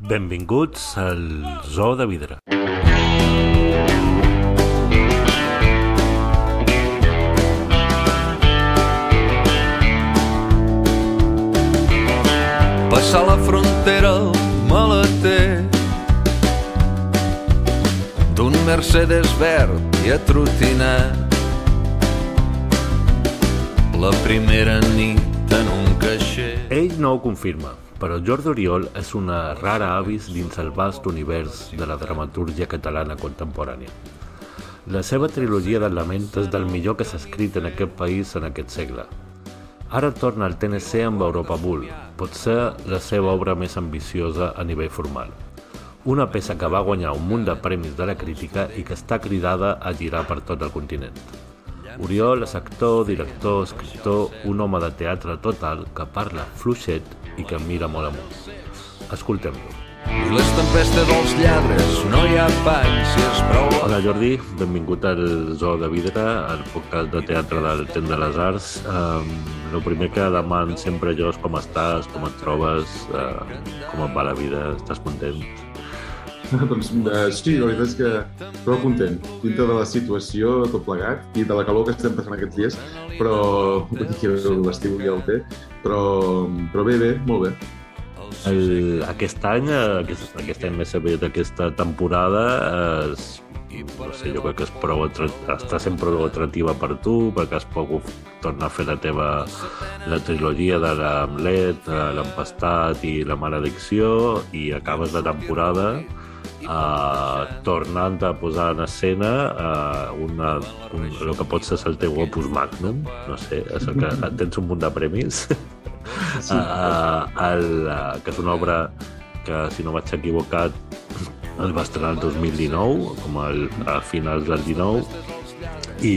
Benvinguts al Zoo de Vidre. Passar la frontera el maleter. D'un Mercedes verd i atrotinat. La primera nit en un caixer. Ell no ho confirma, però Jordi Oriol és una rara avis dins el vast univers de la dramatúrgia catalana contemporània. La seva trilogia de lament és del millor que s'ha escrit en aquest país en aquest segle. Ara torna al TNC amb Europa Bull, potser la seva obra més ambiciosa a nivell formal. Una peça que va guanyar un munt de premis de la crítica i que està cridada a girar per tot el continent. Oriol és actor, director, escriptor, un home de teatre total que parla fluixet i que mira molt amunt. Escoltem-lo. i les tempestes dels lladres no hi ha pany si es prou Hola Jordi, benvingut al Zoo de Vidre, al podcast de teatre del Temps de les Arts. Um, el primer que deman sempre jo és com estàs, com et trobes, uh, com et va la vida, estàs content? doncs eh, sí, la veritat és que prou content, dintre de la situació, tot plegat, i de la calor que estem passant aquests dies, però l'estiu ja ho té, però, però bé, bé, molt bé. El, aquest any, eh, aquest, aquest any més aviat aquesta temporada, és, no sé, jo crec que és prou està sent prou atractiva per tu, perquè has pogut tornar a fer la teva la trilogia de l'Hamlet, eh, l'Empestat i la Maledicció, i acabes la temporada uh, tornant a posar en escena uh, una, un, el que pot ser el teu opus magnum, no sé, és el que tens un munt de premis, Sí. uh, el, uh, que és una obra que, si no vaig equivocat, es va estrenar el 2019, com el, a finals del 19, i,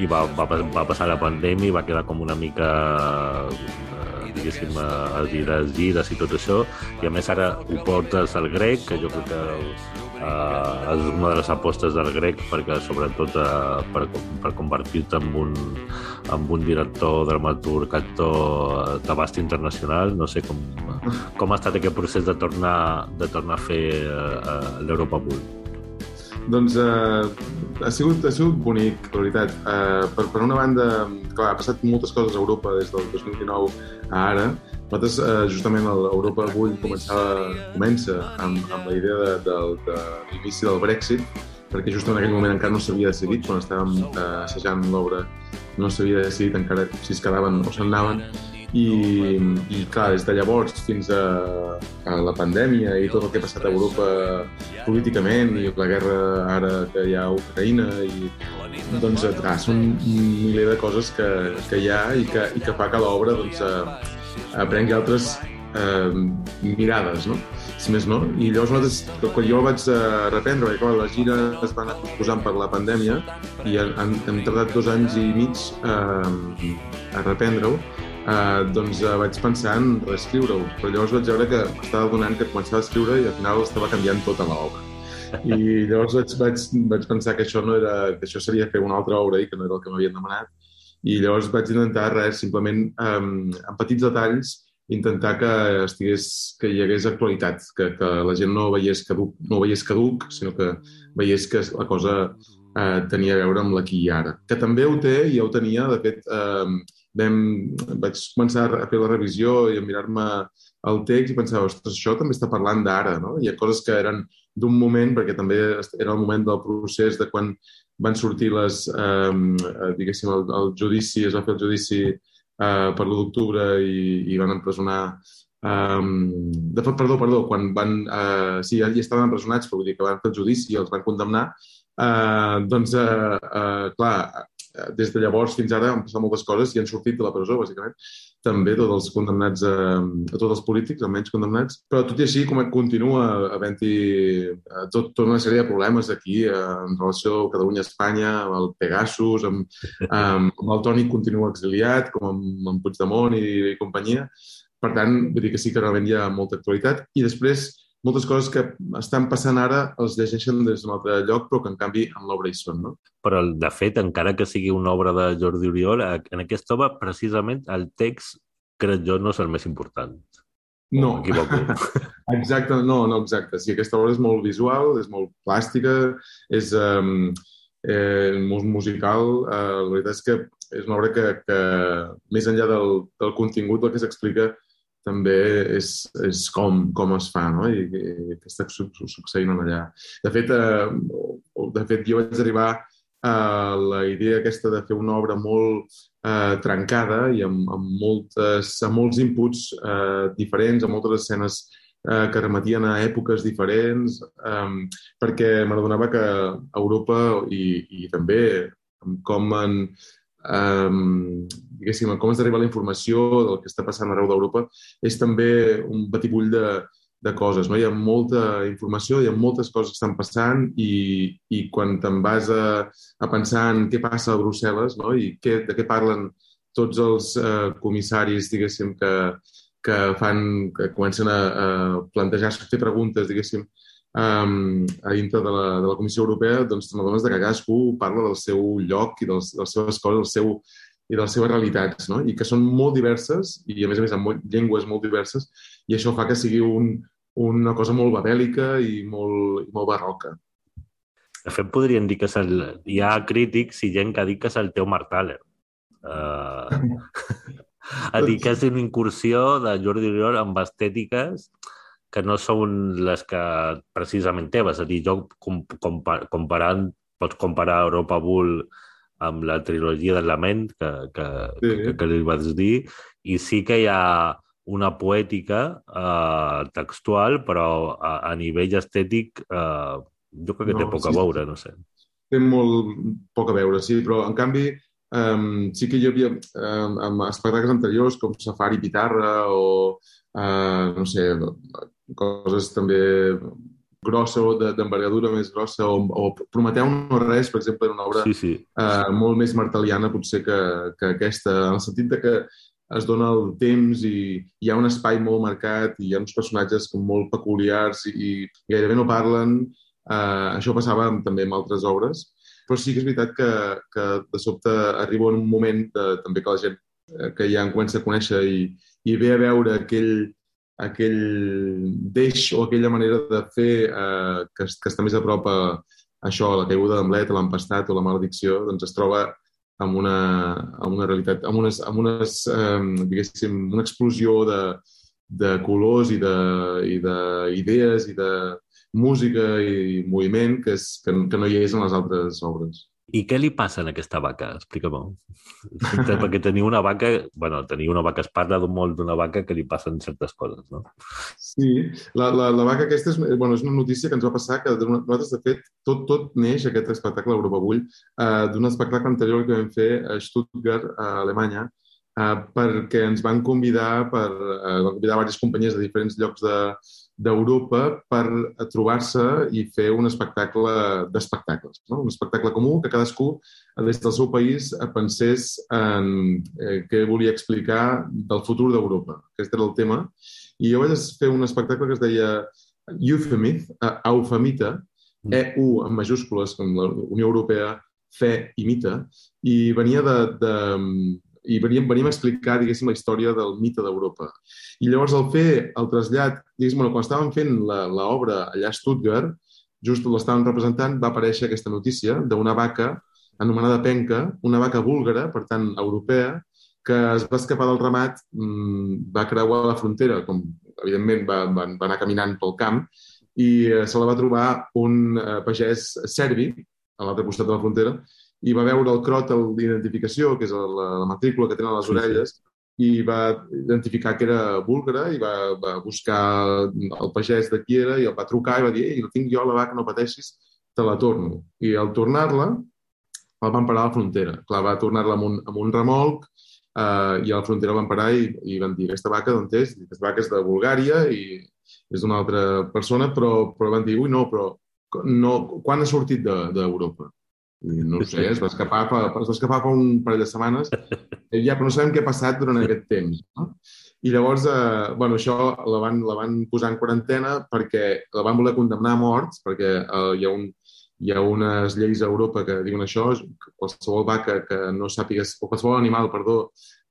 i va, va, va passar la pandèmia i va quedar com una mica eh, diguéssim, a gires, gires i tot això, i a més ara ho portes al grec, que jo crec que uh, és una de les apostes del grec perquè sobretot uh, per, per convertir-te en un, en un director, dramaturg, actor d'abast internacional, no sé com, com ha estat aquest procés de tornar, de tornar a fer uh, l'Europa Bull. Doncs eh, ha, sigut, ha sigut bonic, la veritat. Eh, per, per una banda, clar, ha passat moltes coses a Europa des del 2019 a ara. Nosaltres, eh, justament, l'Europa Bull començava, comença amb, amb la idea de, de, de l'inici del Brexit, perquè just en aquell moment encara no s'havia decidit, quan estàvem eh, assajant l'obra, no s'havia decidit encara si es quedaven o se'n anaven, i, i clar, des de llavors fins a, a la pandèmia i tot el que ha passat a Europa políticament i la guerra ara que hi ha a Ucraïna i doncs clar, són un miler de coses que, que hi ha i que, i que fa que l'obra doncs, eh, prengui altres eh, mirades, no? si més no. I llavors nosaltres, quan jo vaig eh, reprendre, perquè clar, la gira es va anar posant per la pandèmia i han, hem tardat dos anys i mig eh, a reprendre-ho, eh, doncs eh, vaig pensar en reescriure-ho, però llavors vaig veure que estava donant que començava a escriure i al final estava canviant tota l'obra. I llavors vaig, vaig, vaig pensar que això no era, que això seria fer una altra obra i que no era el que m'havien demanat. I llavors vaig intentar res, simplement eh, amb petits detalls intentar que estigués, que hi hagués actualitat, que, que la gent no veiés caduc, no veiés caduc, sinó que veiés que la cosa eh, tenia a veure amb l'aquí i ara. Que també ho té, i ja ho tenia, de fet, eh, vam, vaig començar a fer la revisió i a mirar-me el text i pensava, ostres, això també està parlant d'ara, no? Hi ha coses que eren d'un moment, perquè també era el moment del procés de quan van sortir les, eh, diguéssim, el, el judici, es va fer el judici eh, per l'1 d'octubre i, i van empresonar Um, de fet, perdó, perdó, quan van... Uh, sí, ja estaven empresonats, però vull dir que van fer el judici i els van condemnar. Uh, doncs, uh, uh, clar, des de llavors fins ara han passat moltes coses i han sortit de la presó, bàsicament. També tots els condemnats, eh, tots els polítics, almenys condemnats. Però tot i així com continua havent-hi eh, tot, tota una sèrie de problemes aquí eh, en relació a Catalunya-Espanya, amb el Pegasus, amb, amb, amb el Toni continua exiliat, com amb, amb Puigdemont i, i companyia. Per tant, vull dir que sí que realment hi ha molta actualitat. I després, moltes coses que estan passant ara els llegeixen des d'un altre lloc, però que en canvi en l'obra hi són, no? Però, de fet, encara que sigui una obra de Jordi Oriol, en aquesta obra, precisament, el text, crec jo, no és el més important. No. Exacte, no, no, exacte. Sí, aquesta obra és molt visual, és molt plàstica, és um, eh, molt musical. Uh, la veritat és que és una obra que, que més enllà del, del contingut, el que s'explica també és, és com, com es fa, no? I, i què està succeint allà. De fet, eh, de fet, jo vaig arribar a la idea aquesta de fer una obra molt eh, trencada i amb, amb, moltes, amb molts inputs eh, diferents, amb moltes escenes eh, que remetien a èpoques diferents, eh, perquè m'adonava que Europa i, i també com en, um, diguéssim, com es deriva la informació del que està passant arreu d'Europa, és també un batibull de, de coses. No? Hi ha molta informació, hi ha moltes coses que estan passant i, i quan te'n vas a, a pensar en què passa a Brussel·les no? i què, de què parlen tots els eh, comissaris, diguéssim, que, que fan, que comencen a, a plantejar, a fer preguntes, diguéssim, um, a dintre de la, de la Comissió Europea, doncs t'adones que cadascú parla del seu lloc i dels, de les seves coses, del seu, i de les seves realitats, no? i que són molt diverses i, a més a més, amb molt, llengües molt diverses, i això fa que sigui un, una cosa molt babèlica i molt, i molt barroca. De fet, podríem dir que el, hi ha crítics i gent que ha dit que és el teu Mark Thaler. Uh, ha dit que és una incursió de Jordi Oriol amb estètiques que no són les que precisament teves. És a dir, jo comparant, pots comparar Europa Bull amb la trilogia del Lament, que, que, sí. que, que li vas dir, i sí que hi ha una poètica eh, textual, però a, a nivell estètic eh, jo crec que no, té poc sí, a veure, no sé. Té molt poc a veure, sí, però en canvi um, sí que hi havia um, espectacles anteriors com Safari Pitarra o uh, no sé, coses també grossa o d'envergadura de, més grossa o, o Prometeu no res, per exemple, era una obra sí, sí. Uh, molt més marteliana potser que, que aquesta, en el sentit de que es dona el temps i hi ha un espai molt marcat i hi ha uns personatges com molt peculiars i, i gairebé no parlen. Uh, això passava amb, també amb altres obres, però sí que és veritat que, que de sobte arriba un moment de, també que la gent eh, que ja en comença a conèixer i, i ve a veure aquell, aquell deix o aquella manera de fer eh, que, que està més a prop a això, a la caiguda d'Amblet, l'empastat o la maledicció, doncs es troba amb una, amb una realitat, amb unes, amb unes eh, diguéssim, una explosió de, de colors i d'idees i, i de música i moviment que, és, que, que no hi és en les altres obres. I què li passa a aquesta vaca? Explica-m'ho. Perquè teniu una vaca... bueno, teniu una vaca, es parla molt d'una vaca que li passen certes coses, no? Sí, la, la, la vaca aquesta és, bueno, és una notícia que ens va passar que nosaltres, de fet, tot, tot neix, aquest espectacle Europa Bull, eh, d'un espectacle anterior que vam fer a Stuttgart, a Alemanya, eh, perquè ens van convidar per, eh, van convidar diverses companyies de diferents llocs de, d'Europa per trobar-se i fer un espectacle d'espectacles. No? Un espectacle comú que cadascú, des del seu país, pensés en eh, què volia explicar del futur d'Europa. Aquest era el tema. I jo vaig fer un espectacle que es deia Euphemism, uh, Eufemita, mm. EU en majúscules, com la Unió Europea fe imita, i venia de, de, i veníem, veníem a explicar, diguéssim, la història del mite d'Europa. I llavors, al fer el trasllat, diguéssim, bueno, quan estàvem fent l'obra allà a Stuttgart, just l'estàvem representant, va aparèixer aquesta notícia d'una vaca anomenada penca, una vaca búlgara, per tant, europea, que es va escapar del ramat, mmm, va creuar la frontera, com evidentment va, va, va anar caminant pel camp, i eh, se la va trobar un eh, pagès serbi, a l'altre costat de la frontera, i va veure el crot d'identificació, que és la, la matrícula que tenen les orelles, sí, sí. i va identificar que era búlgara i va, va buscar el pagès de qui era i el va trucar i va dir ei, tinc jo, la vaca, no pateixis, te la torno. I al tornar-la, el van parar a la frontera. Clar, va tornar-la amb, un, amb un remolc eh, i a la frontera el van parar i, i van dir aquesta vaca d'on és? Aquesta vaca és de Bulgària i és d'una altra persona, però, però van dir, ui, no, però no, quan ha sortit d'Europa? De, no ho sé, es va escapar fa, es va escapar fa un parell de setmanes, ja, però no sabem què ha passat durant aquest temps. No? I llavors, eh, bueno, això la van, la van posar en quarantena perquè la van voler condemnar a morts, perquè eh, hi, ha un, hi ha unes lleis a Europa que diuen això, qualsevol vaca que no sàpigues, o qualsevol animal, perdó,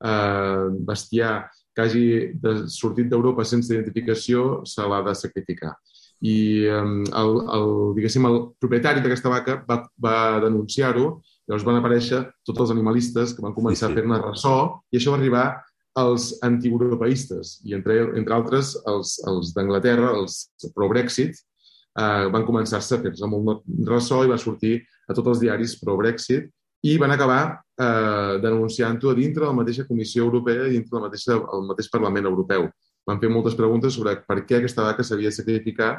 eh, bestiar que hagi de, sortit d'Europa sense identificació se l'ha de sacrificar. I el, el, diguéssim, el propietari d'aquesta vaca va, va denunciar-ho, llavors van aparèixer tots els animalistes que van començar sí, sí. a fer-ne ressò i això va arribar als antieuropeistes i entre, entre altres els, els d'Anglaterra, els pro-Brexit, eh, van començar-se a fer-se molt ressò i va sortir a tots els diaris pro-Brexit i van acabar eh, denunciant-ho a dintre de la mateixa Comissió Europea i dintre del mateix, el mateix Parlament Europeu. Van fer moltes preguntes sobre per què aquesta vaca s'havia de sacrificar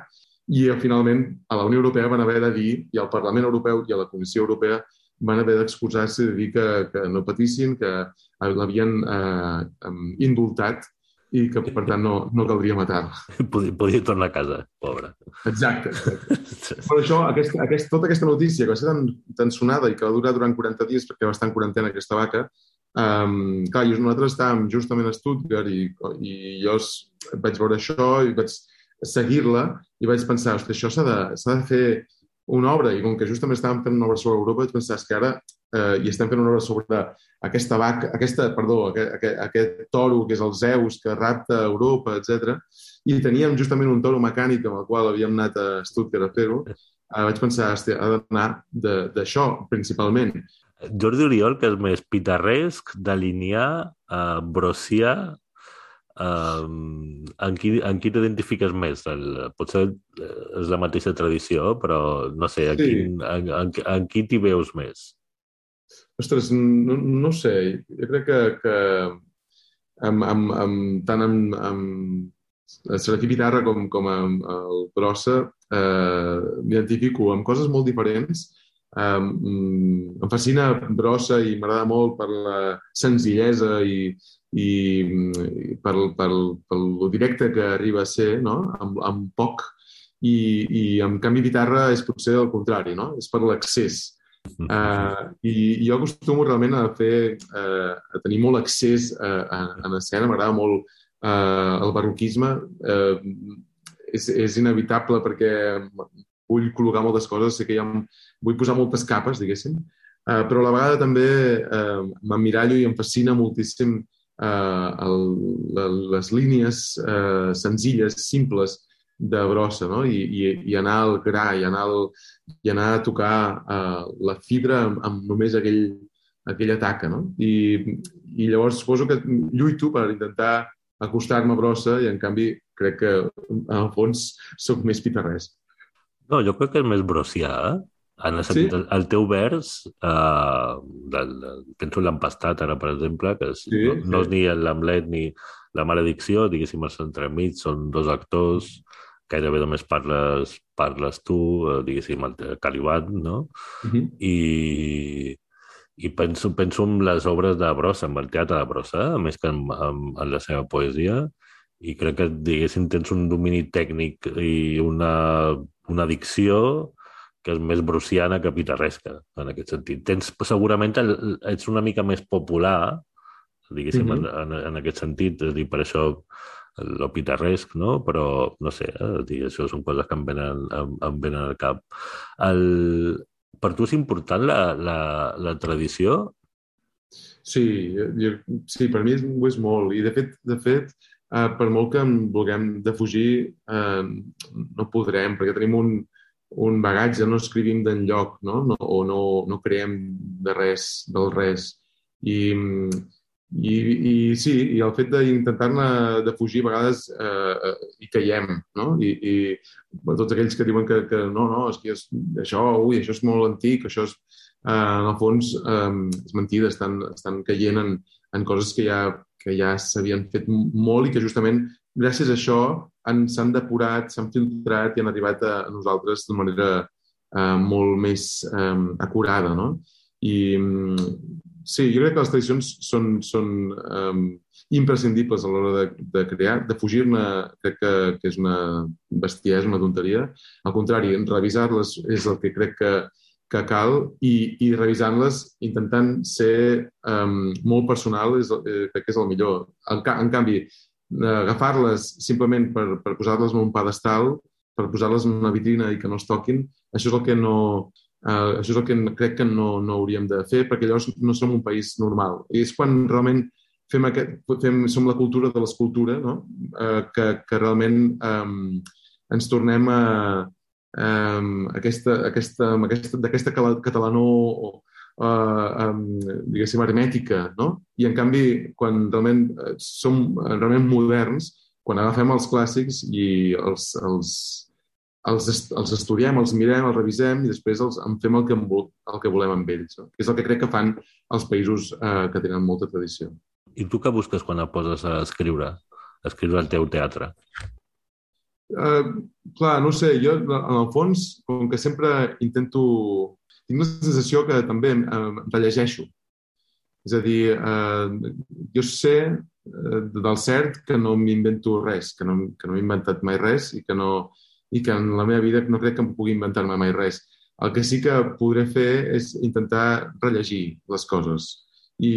i eh, finalment a la Unió Europea van haver de dir, i al Parlament Europeu i a la Comissió Europea van haver d'excusar-se de dir que, que no patissin, que l'havien eh, indultat i que, per tant, no, no caldria matar-la. Podia, podia tornar a casa, pobre. Exacte. exacte. Per això, aquest, aquest, tota aquesta notícia que va ser tan, tan sonada i que va durar durant 40 dies perquè va estar en quarantena aquesta vaca, um, clar, i nosaltres estàvem justament a Stuttgart i, i jo vaig veure això i vaig seguir-la i vaig pensar, ostres, això s'ha de, de fer una obra, i com que justament estàvem fent una obra sobre Europa, vaig pensar que ara eh, i estem fent una obra sobre aquesta vaca, aquesta, perdó, aquest, aquest, aquest toro que és el Zeus, que rapta Europa, etc. I teníem justament un toro mecànic amb el qual havíem anat a Stuttgart a fer-ho. Eh, vaig pensar, hòstia, ha d'anar d'això, principalment. Jordi Oriol, que és més pitarresc, d'alinear, eh, brossià, Um, en qui, en qui t'identifiques més? El, potser és la mateixa tradició, però no sé, en, sí. quin, en, en, en qui t'hi veus més? Ostres, no, no sé. Jo crec que, que amb, amb, amb, tant amb, amb l'equip guitarra com, com amb el brossa eh, m'identifico amb coses molt diferents. Um, em fascina brossa i m'agrada molt per la senzillesa i, i pel, pel, pel directe que arriba a ser, no? amb, amb poc, i, i en canvi guitarra és potser el contrari, no? és per l'accés. Uh, i, I jo acostumo realment a fer, uh, a tenir molt accés uh, a, en escena, m'agrada molt uh, el barroquisme, uh, és, és inevitable perquè vull col·locar moltes coses, sé que ja vull posar moltes capes, diguéssim, uh, però a la vegada també uh, m'emmirallo i em fascina moltíssim eh, el, les línies eh, senzilles, simples de brossa, no? I, i, i anar al gra, i anar, al, i anar a tocar eh, la fibra amb, amb només aquell, aquella taca, no? I, I llavors suposo que lluito per intentar acostar-me a brossa i, en canvi, crec que, en el fons, sóc més pitarrès. No, jo crec que és més brossià, eh? En el, sentit, sí? el, el teu vers, uh, del, penso l'empastat ara, per exemple, que és, sí, no, sí. no és ni l'Hamlet ni la maledicció, diguéssim, els entremig, són dos actors, gairebé només parles, parles tu, uh, diguéssim, el Calibat, no? Uh. -huh. I, i penso, penso en les obres de Brossa, en el teatre de Brossa, més que en, en, en la seva poesia, i crec que, diguéssim, tens un domini tècnic i una, una dicció que és més bruciana que pitarresca, en aquest sentit. Tens, segurament, el, ets una mica més popular, diguéssim, mm -hmm. en, en, en aquest sentit, és dir, per això el pitarresc, no? Però, no sé, eh? dir, això són coses que em venen, em, em venen al cap. El... Per tu és important la, la, la tradició? Sí, jo, sí, per mi és, és molt. I, de fet, de fet eh, per molt que en vulguem defugir, eh, no podrem, perquè tenim un, un bagatge, no escrivim d'enlloc, no? no? o no, no creem de res, del res. I, i, i sí, i el fet d'intentar-ne de fugir a vegades eh, eh, hi caiem, no? I, i tots aquells que diuen que, que no, no, és que és, això, ui, això és molt antic, això és, eh, en el fons, eh, és mentida, estan, estan caient en, en coses que ja, que ja s'havien fet molt i que justament gràcies a això s'han depurat, s'han filtrat i han arribat a, nosaltres de manera eh, molt més eh, acurada. No? I sí, jo crec que les tradicions són, són eh, imprescindibles a l'hora de, de crear. De fugir-ne crec que, que és una bestiesa, una tonteria. Al contrari, revisar-les és el que crec que, que cal i, i revisant-les intentant ser um, molt personal és, eh, crec que és el millor. En, en canvi, agafar-les simplement per, per posar-les en un pedestal, per posar-les en una vitrina i que no es toquin, això és el que no, uh, això és el que crec que no, no hauríem de fer, perquè llavors no som un país normal. I és quan realment fem aquest, fem, som la cultura de l'escultura, no? eh, que, que realment eh, ens tornem a, a aquesta, aquesta, aquesta, d'aquesta catalanó uh, um, diguéssim, hermètica, no? I, en canvi, quan realment eh, som realment moderns, quan agafem els clàssics i els, els, els, els estudiem, els mirem, els revisem i després els, en fem el que, el que volem amb ells. No? Que és el que crec que fan els països eh, que tenen molta tradició. I tu què busques quan et poses a escriure? A escriure el teu teatre? Uh, clar, no sé, jo en el fons, com que sempre intento... Tinc la sensació que també em rellegeixo. És a dir, uh, jo sé uh, del cert que no m'invento res, que no, que no m'he inventat mai res i que, no, i que en la meva vida no crec que em pugui inventar-me mai res. El que sí que podré fer és intentar rellegir les coses. I,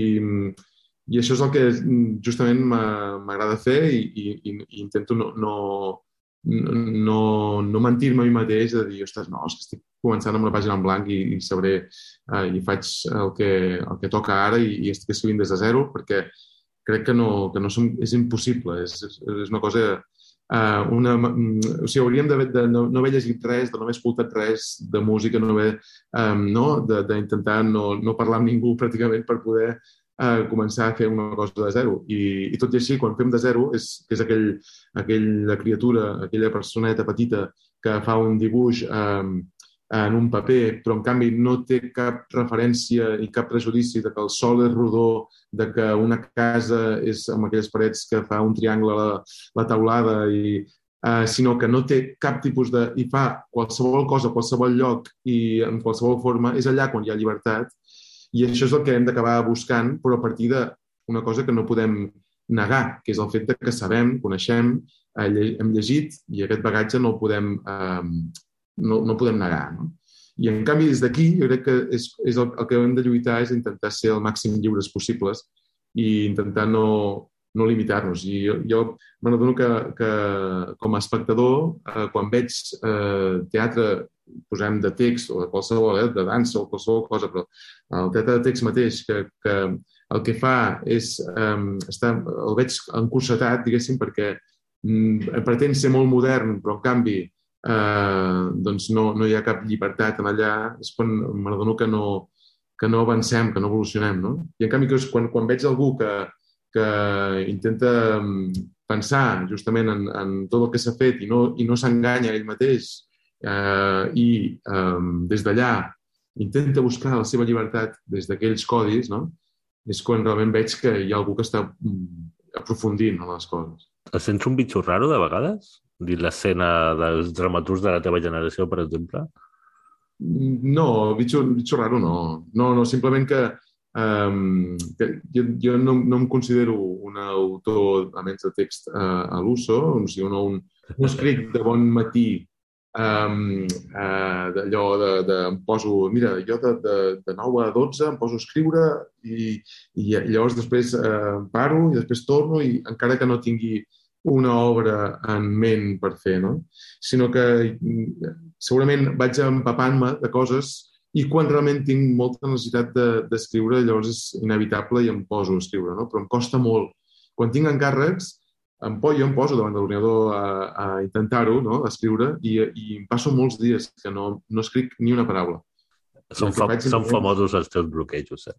i això és el que justament m'agrada fer i, i, i intento no, no, no, no mentir-me a mi mateix de dir, ostres, no, és que estic començant amb una pàgina en blanc i, i sabré eh, i faig el que, el que toca ara i, i estic escrivint des de zero perquè crec que no, que no som, és impossible, és, és, una cosa eh, una, o sigui, hauríem de, de no, no haver llegit res, de no haver escoltat res de música, no haver, eh, no? d'intentar no, no parlar amb ningú pràcticament per poder a començar a fer una cosa de zero. I, i tot i així, quan fem de zero, és, és aquell, aquella criatura, aquella personeta petita que fa un dibuix eh, en un paper, però en canvi no té cap referència i cap prejudici de que el sol és rodó, de que una casa és amb aquelles parets que fa un triangle la, la taulada, i, eh, sinó que no té cap tipus de... i fa qualsevol cosa, qualsevol lloc i en qualsevol forma, és allà quan hi ha llibertat i això és el que hem d'acabar buscant, però a partir d'una cosa que no podem negar, que és el fet de que sabem, coneixem, eh, hem llegit i aquest bagatge no el podem, eh, no, no podem negar. No? I en canvi, des d'aquí, jo crec que és, és el, el que hem de lluitar és intentar ser el màxim lliures possibles i intentar no, no limitar-nos. I jo, jo m'adono que, que com a espectador, eh, quan veig eh, teatre posem de text o de qualsevol, eh, de dansa o qualsevol cosa, però el teatre de text mateix, que, que el que fa és, um, estar, el veig encursetat, diguéssim, perquè um, pretén ser molt modern, però en canvi eh, doncs no, no hi ha cap llibertat en allà, és quan m'adono que no, que no avancem, que no evolucionem, no? I en canvi, quan, quan veig algú que, que intenta pensar justament en, en tot el que s'ha fet i no, i no s'enganya ell mateix eh, i eh, des d'allà intenta buscar la seva llibertat des d'aquells codis, no? és quan realment veig que hi ha algú que està mm, aprofundint en les coses. Et sents un bitxo raro de vegades? Dir l'escena dels dramaturgs de la teva generació, per exemple? No, bitxo, bitxo raro no. No, no, simplement que, um, que jo, jo no, no em considero un autor, a menys de text, uh, a l'uso, o sigui, no un, un escric de bon matí um, uh, d'allò de, de, em poso, mira, jo de, de, de 9 a 12 em poso a escriure i, i llavors després uh, paro i després torno i encara que no tingui una obra en ment per fer, no? sinó que segurament vaig empapant-me de coses i quan realment tinc molta necessitat d'escriure, de, llavors és inevitable i em poso a escriure, no? però em costa molt. Quan tinc encàrrecs, em, jo em poso davant de l'ordinador a, a intentar-ho, no? a escriure, i, i em passo molts dies que no, no escric ni una paraula. Són, fa, són famosos els teus bloquejos, eh?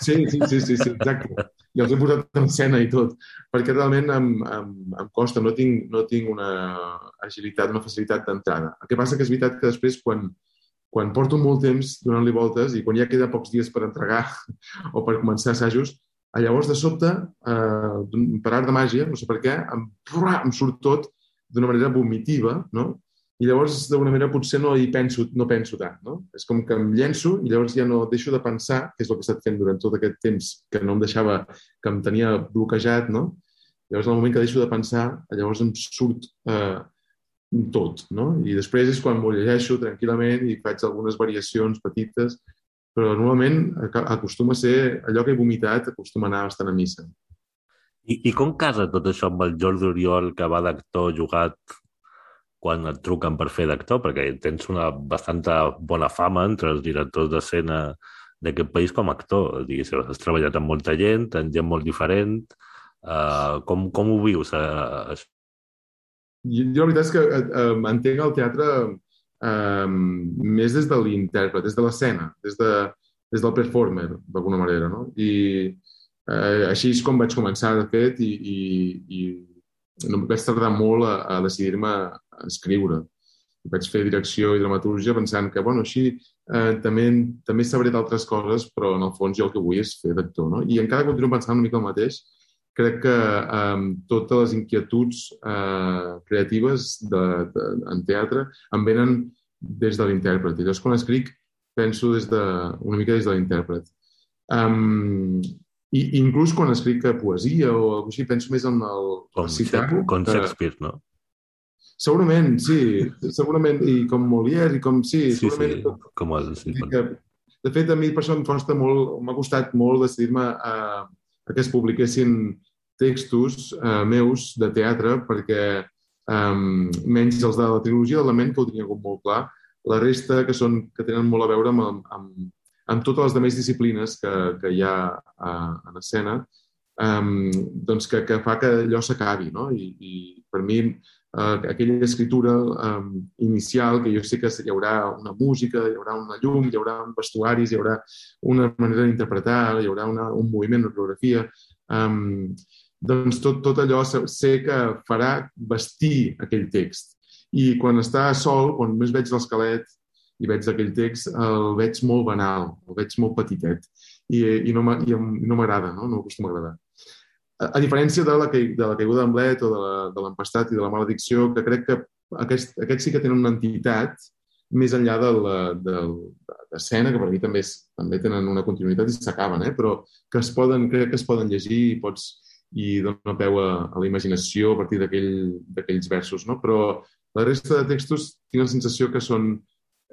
Sí, sí, sí, sí, sí exacte. I els he posat en escena i tot, perquè realment em, em, em costa, no tinc, no tinc una agilitat, una facilitat d'entrada. El que passa que és veritat que després, quan, quan porto molt temps donant-li voltes i quan ja queda pocs dies per entregar o per començar assajos, Llavors, de sobte, eh, per art de màgia, no sé per què, em, em surt tot d'una manera vomitiva, no? I llavors, d'una manera, potser no hi penso, no penso tant, no? És com que em llenço i llavors ja no deixo de pensar, que és el que he estat fent durant tot aquest temps, que no em deixava, que em tenia bloquejat, no? Llavors, en el moment que deixo de pensar, llavors em surt eh, tot, no? I després és quan m'ho llegeixo tranquil·lament i faig algunes variacions petites però normalment acostuma a ser allò que he vomitat, acostuma a anar bastant a missa. I, I com casa tot això amb el Jordi Oriol, que va d'actor jugat quan et truquen per fer d'actor? Perquè tens una bastanta bona fama entre els directors d'escena d'aquest país com a actor. Diguéssim, has treballat amb molta gent, amb gent molt diferent. Uh, com, com ho vius, uh, això? Jo, la veritat és que uh, entenc el teatre uh, més des de l'intèrpret, des de l'escena, des, de, des del performer, d'alguna manera, no? I uh, així és com vaig començar, de fet, i, i, i no vaig tardar molt a, a decidir-me a escriure. Vaig fer direcció i dramaturgia pensant que, bueno, així eh, també, també sabré d'altres coses, però en el fons jo el que vull és fer d'actor, no? I encara continuo pensant una mica el mateix, crec que eh, totes les inquietuds eh, creatives de, de, en teatre em venen des de l'intèrpret. I llavors, quan escric, penso des de, una mica des de l'intèrpret. Um, i inclús quan escric poesia o alguna així, penso més en el com, recitar. Com Shakespeare, no? Segurament, sí. Segurament, i com Molière, i com... Sí, sí segurament. Sí, com el... Sí, que, de fet, a mi per això em costa molt, m'ha costat molt decidir-me a, a que es publiquessin textos eh, meus de teatre perquè um, menys els de la trilogia de la ment, que ho tenia com molt clar, la resta que, són, que tenen molt a veure amb, amb, amb totes les demés disciplines que, que hi ha a, en escena, um, doncs que, que fa que allò s'acabi. No? I, I per mi uh, aquella escritura um, inicial, que jo sé que hi haurà una música, hi haurà una llum, hi haurà un vestuaris, hi haurà una manera d'interpretar, hi haurà una, un moviment, una coreografia, um, doncs tot, tot allò sé que farà vestir aquell text. I quan està sol, quan només veig l'esquelet i veig aquell text, el veig molt banal, el veig molt petitet i, i no m'agrada, no m'acostuma no a agradar. A, a diferència de la, de la caiguda d'Amblet o de l'empastat i de la maledicció, que crec que aquest, aquest sí que tenen una entitat més enllà de l'escena, que per mi també, és, també tenen una continuïtat i s'acaben, eh? però que es poden, crec que es poden llegir i pots, i dona peu a, a la imaginació a partir d'aquells aquell, versos. No? Però la resta de textos tinc la sensació que són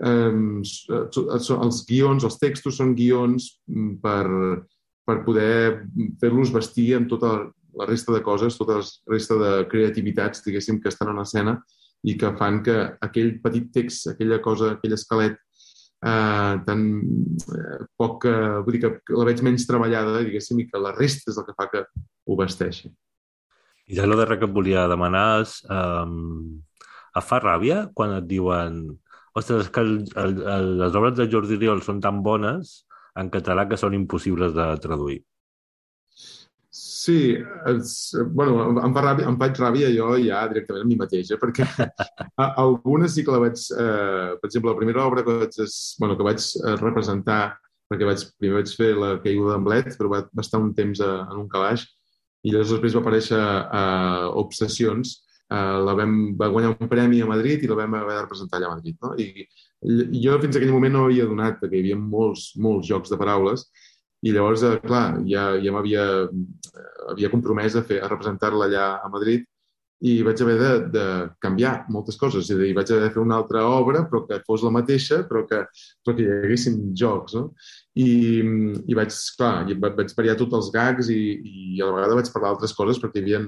eh, els guions, els textos són guions mm, per, per poder fer-los vestir amb tota la resta de coses, tota la resta de creativitats, diguéssim, que estan en escena i que fan que aquell petit text, aquella cosa, aquell esquelet eh, tan eh, poc... Eh, vull dir que, la veig menys treballada, diguéssim, i que la resta és el que fa que ho vesteixi. I ja la darrera que et volia demanar és... Um, et fa ràbia quan et diuen ostres, és que el, el, el, les obres de Jordi Riol són tan bones en català que són impossibles de traduir? Sí, és, bueno, em, fa ràbia, em faig ràbia jo ja directament a mi mateix, eh? perquè algunes sí que la vaig... Eh, per exemple, la primera obra que vaig, bueno, que vaig eh, representar, perquè vaig, primer vaig fer la caiguda d'Amblet, però va, va estar un temps a, en un calaix, i llavors després va aparèixer a uh, Obsessions, uh, la vam, va guanyar un premi a Madrid i la vam haver de representar allà a Madrid. No? I, I jo fins aquell moment no havia donat, perquè hi havia molts, molts jocs de paraules, i llavors, eh, clar, ja, ja m'havia havia compromès a, fer, a representar-la allà a Madrid i vaig haver de, de canviar moltes coses. És a dir, vaig haver de fer una altra obra, però que fos la mateixa, però que, però que hi haguessin jocs. No? I, I vaig, clar, vaig variar tots els gags i, i a la vegada vaig parlar d'altres coses perquè hi havia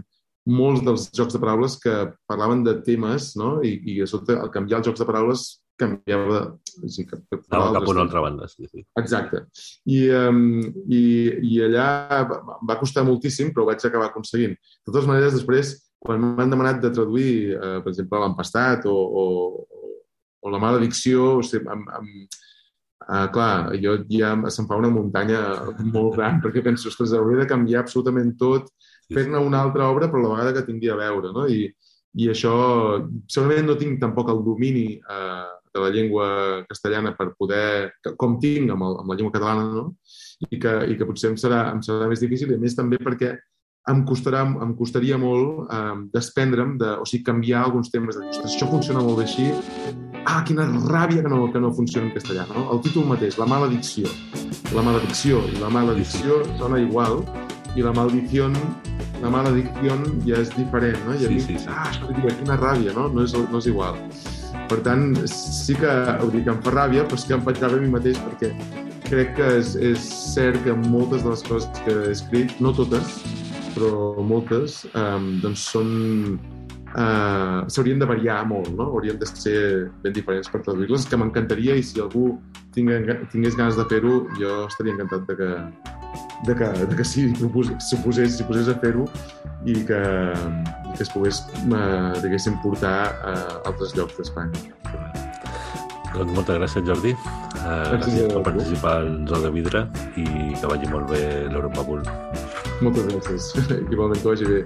molts dels jocs de paraules que parlaven de temes, no? I, i a sota, al canviar els jocs de paraules, canviava... O sigui, que, que Anava cap a una altra banda, sí, sí. Exacte. I, um, i, i allà va costar moltíssim, però ho vaig acabar aconseguint. De totes maneres, després, quan m'han demanat de traduir, uh, per exemple, l'empastat o, o, o la maledicció, o sigui, amb, amb, Uh, clar, jo ja se'm fa una muntanya molt gran perquè penso, ostres, hauré de canviar absolutament tot fer-ne una altra obra, però la vegada que tingui a veure, no? I, i això, segurament no tinc tampoc el domini eh, de la llengua castellana per poder, com tinc amb, el, amb la llengua catalana, no? I que, i que potser em serà, em serà més difícil, i a més també perquè em, costarà, em costaria molt eh, desprendre'm, de, o sigui, canviar alguns temes. De, Ostres, això funciona molt bé així. Ah, quina ràbia que no, que no funciona en castellà, no? El títol mateix, La maledicció. La maledicció i la maledicció sona igual, i la maldició la maledicció ja és diferent, no? I a sí, mi, sí, sí. ah, escolta, quina ràbia, no? No és, no és igual. Per tant, sí que, ho dic, em fa ràbia, però sí que em faig ràbia a mi mateix perquè crec que és, és cert que moltes de les coses que he escrit, no totes, però moltes, um, doncs són eh, s'haurien de variar molt, no? Haurien de ser ben diferents per traduir-les, que m'encantaria i si algú tingués, tingués ganes de fer-ho, jo estaria encantat de que, de que, de que s'hi posés, posés a fer-ho i que, i que es pogués, eh, diguéssim, portar a altres llocs d'Espanya. Doncs moltes gràcies, Jordi. Uh, gràcies per participar al Zoo de Vidre i que vagi molt bé l'Europa Bull. Moltes gràcies. Igualment que vagi bé.